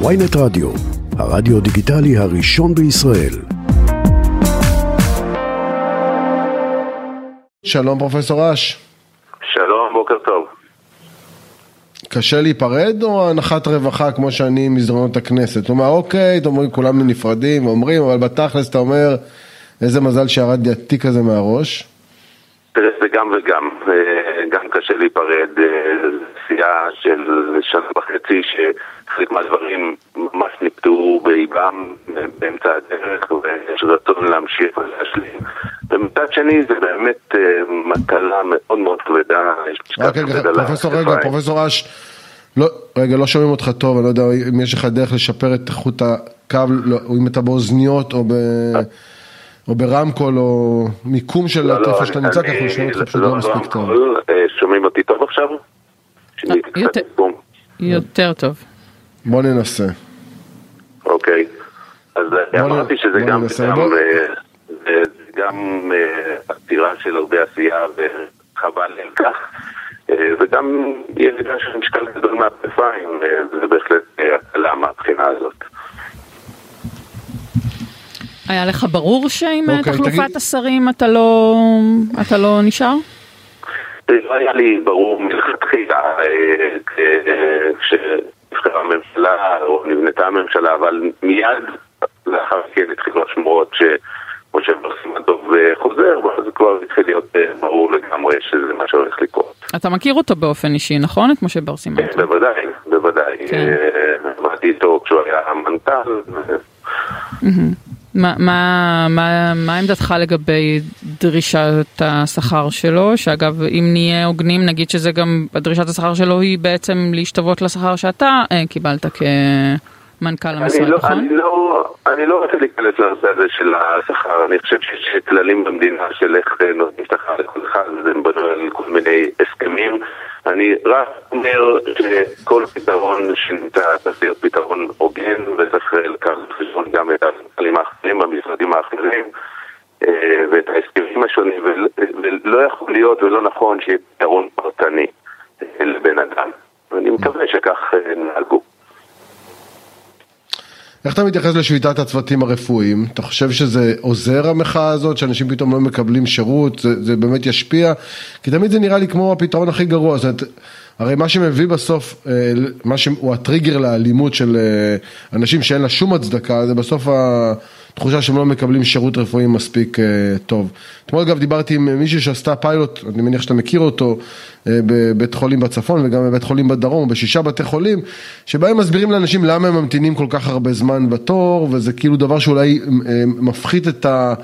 ויינט רדיו, הרדיו דיגיטלי הראשון בישראל. שלום פרופסור אש. שלום, בוקר טוב. קשה להיפרד או הנחת רווחה כמו שאני מסדרונות הכנסת? הוא אומר אוקיי, אתם אומרים כולם נפרדים ואומרים, אבל בתכלס אתה אומר איזה מזל שירד לי התיק הזה מהראש. תראה, זה גם וגם, אה, גם קשה להיפרד, אה, סיעה של שנה וחצי שחלק מהדברים ממש נקטעו באיבם באמצע הדרך ויש רצון להמשיך ולהשלים. ומצד שני זה באמת אה, מטלה מאוד מאוד כבדה, רק רגע, פרופסור רגע, פרופסור אש, לא, רגע, לא שומעים אותך טוב, אני לא יודע אם יש לך דרך לשפר את איכות הקו, לא, אם אתה באוזניות או ב... או ברמקול, או מיקום של לא, לא, איפה שאתה נמצא, ככה שומעים אותך פשוט לא מספיק טוב. אה, שומעים אותי טוב עכשיו? אה, יותר טוב. בוא ננסה. אוקיי. אז אמרתי שזה גם גם עתירה של הרבה עשייה וחבל על כך. וגם ירידה של משקל גדול מהכתפיים, זה היה לך ברור שעם okay, תחלופת תגיד... השרים אתה לא, אתה לא נשאר? זה לא היה לי ברור מלכתחילה כשנבחרה הממשלה או נבנתה הממשלה, אבל מיד לאחר מכן התחילו השמועות שמשה בר סימנטוב חוזר, ואז כבר התחיל להיות ברור לגמרי שזה מה שהולך לקרות. אתה מכיר אותו באופן אישי, נכון? את משה בר סימנטוב? כן, בוודאי, בוודאי. כן. עבדתי איתו כשהוא היה מנכ"ל. מה, מה, מה, מה עמדתך לגבי דרישת השכר שלו? שאגב, אם נהיה הוגנים, נגיד שזה גם, דרישת השכר שלו היא בעצם להשתוות לשכר שאתה אה, קיבלת כמנכ"ל המשרד, לא, נכון? אני לא, אני לא רוצה להיכנס לנושא הזה של השכר, אני חושב שיש כללים במדינה של איך נותנים שכר לכל אחד, וזה בנוי על כל מיני הסכמים. אני רק אומר שכל פתרון שנמצא צריך להיות פתרון הוגן וצריך לקחת בחשבון גם את המנכ"לים האחרים במשרדים האחרים ואת ההסכמים השונים ולא יכול להיות ולא נכון שיהיה פתרון פרטני לבן אדם ואני מקווה שכך נהגו. איך אתה מתייחס לשביתת הצוותים הרפואיים? אתה חושב שזה עוזר המחאה הזאת, שאנשים פתאום לא מקבלים שירות, זה, זה באמת ישפיע? כי תמיד זה נראה לי כמו הפתרון הכי גרוע, זאת אומרת, הרי מה שמביא בסוף, מה שהוא הטריגר לאלימות של אנשים שאין לה שום הצדקה, זה בסוף התחושה שהם לא מקבלים שירות רפואי מספיק טוב. אתמול אגב דיברתי עם מישהו שעשתה פיילוט, אני מניח שאתה מכיר אותו, בבית חולים בצפון וגם בבית חולים בדרום, בשישה בתי חולים, שבהם מסבירים לאנשים למה הם ממתינים כל כך הרבה זמן בתור, וזה כאילו דבר שאולי מפחית את ה...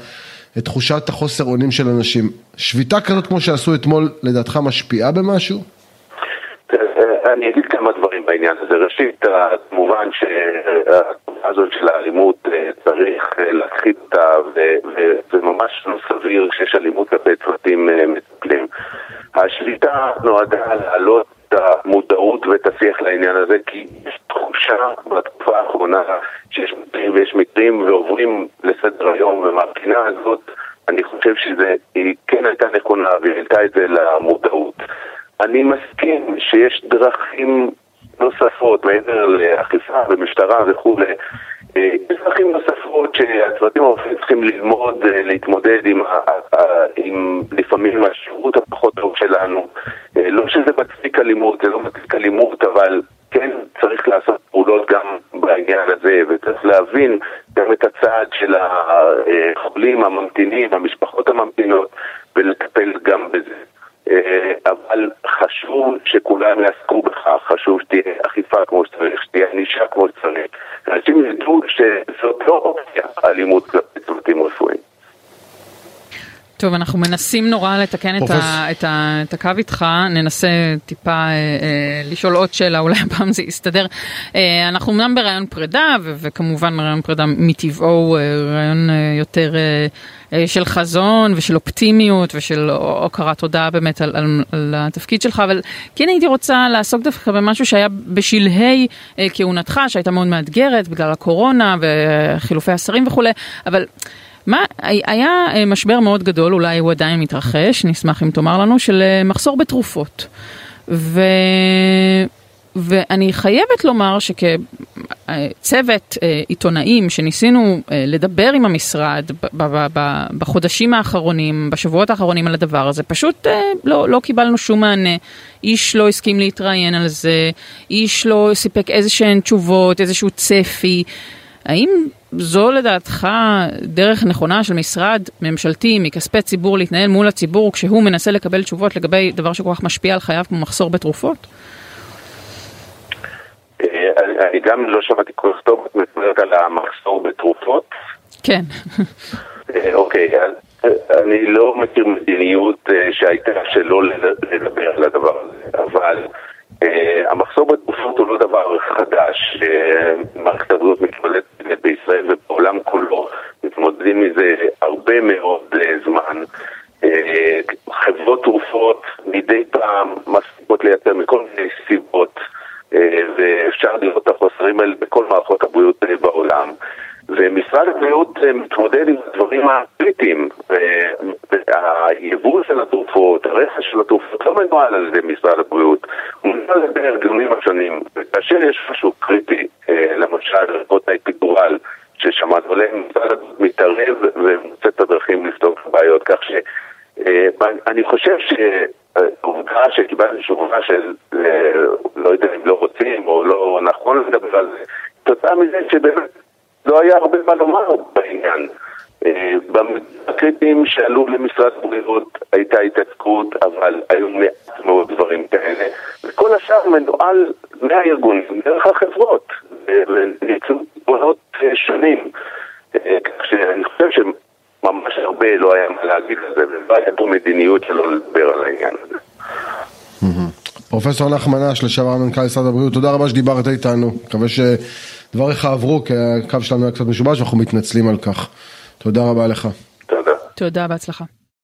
את תחושת החוסר אונים של אנשים. שביתה כזאת כמו שעשו אתמול, לדעתך משפיעה במשהו? אני אגיד כמה דברים בעניין הזה. ראשית, כמובן שהתופעה הזאת של האלימות צריך להכחיד אותה, וזה ממש לא סביר שיש אלימות כלפי צוותים מטפלים. השליטה נועדה להעלות את המודעות ואת השיח לעניין הזה, כי יש תחושה בתקופה האחרונה שיש מקרים ויש מקרים ועוברים לסדר היום, ומהבחינה הזאת אני חושב שהיא כן הייתה נכונה והיא העלתה את זה למודעות. אני מסכים שיש דרכים נוספות מעבר לאכיפה ומשטרה וכולי, יש דרכים נוספות שהצוותים הרופאים צריכים ללמוד, להתמודד עם, עם לפעמים השירות הפחות טוב שלנו. לא שזה מצדיק אלימות, זה לא מצדיק אלימות, אבל כן צריך לעשות פעולות גם בעניין הזה, וצריך להבין גם את הצעד של החולים הממתינים, המשפחות הממתינות, ולטפל גם חשוב שכולם יעסקו בכך, חשוב שתהיה אכיפה כמו שצריך, שתהיה ענישה כמו שצריך. אנשים ידעו שזאת לא אופציה, האלימות כלפי צוותים רפואיים. טוב, אנחנו מנסים נורא לתקן את, ה, את, ה, את הקו איתך, ננסה טיפה אה, אה, לשאול עוד שאלה, אולי הפעם זה יסתדר. אה, אנחנו אמנם ברעיון פרידה, ו- וכמובן רעיון פרידה מטבעו הוא אה, רעיון אה, יותר אה, אה, של חזון ושל אופטימיות ושל הוקרת תודה באמת על, על, על התפקיד שלך, אבל כן הייתי רוצה לעסוק דווקא במשהו שהיה בשלהי אה, כהונתך, שהייתה מאוד מאתגרת בגלל הקורונה וחילופי השרים וכולי, אבל... מה, היה משבר מאוד גדול, אולי הוא עדיין מתרחש, נשמח אם תאמר לנו, של מחסור בתרופות. ו... ואני חייבת לומר שכ... צוות עיתונאים שניסינו לדבר עם המשרד בחודשים האחרונים, בשבועות האחרונים על הדבר הזה, פשוט לא, לא קיבלנו שום מענה. איש לא הסכים להתראיין על זה, איש לא סיפק איזה שהן תשובות, איזשהו צפי. האם זו לדעתך דרך נכונה של משרד ממשלתי מכספי ציבור להתנהל מול הציבור כשהוא מנסה לקבל תשובות לגבי דבר שכל כך משפיע על חייו כמו מחסור בתרופות? אה, אני גם לא שמעתי כל כך טוב, את מדברת על המחסור בתרופות? כן. אה, אוקיי, אה, אני לא מכיר מדיניות שהייתה שלא לדבר על הדבר הזה, אבל המחסור בתרופות הוא לא דבר חדש, מערכת הבריאות מזה הרבה מאוד זמן. חברות תרופות מדי פעם מספיקות לייצר מכל מיני סיבות ואפשר לראות את החוסרים האלה בכל מערכות הבריאות בעולם. ומשרד הבריאות מתמודד עם הדברים הקריטיים. היבוא של התרופות, הרכש של התרופות לא מנוהל על ידי משרד הבריאות, הוא מנוהל על ידי הארגונים השונים. וכאשר יש משהו קריטי, למשל ערכות האפידורל ששמענו עליהן, משרד הבריאות מתערב ומוצא את הדרכים לפתור את הבעיות. כך שאני חושב ש... העובדה תשובה של לא יודע אם לא רוצים או לא נכון לדבר על זה, תוצאה מזה שבאמת לא היה הרבה מה לומר בעניין. בקריטים שעלו למשרד הבריאות הייתה התעסקות, אבל היו מעט מאוד דברים כאלה, וכל השאר מנוהל מהארגונים דרך החברות, וניצול פתרונות שונים. כך שאני חושב שממש הרבה לא היה מה להגיד על זה, ולא הייתה פה מדיניות שלא לדבר על העניין. פרופסור נחמן אש, לשעבר מנכ"ל משרד הבריאות, תודה רבה שדיברת איתנו. מקווה שדבריך עברו, כי הקו שלנו היה קצת משובש, ואנחנו מתנצלים על כך. תודה רבה לך. תודה. תודה, בהצלחה.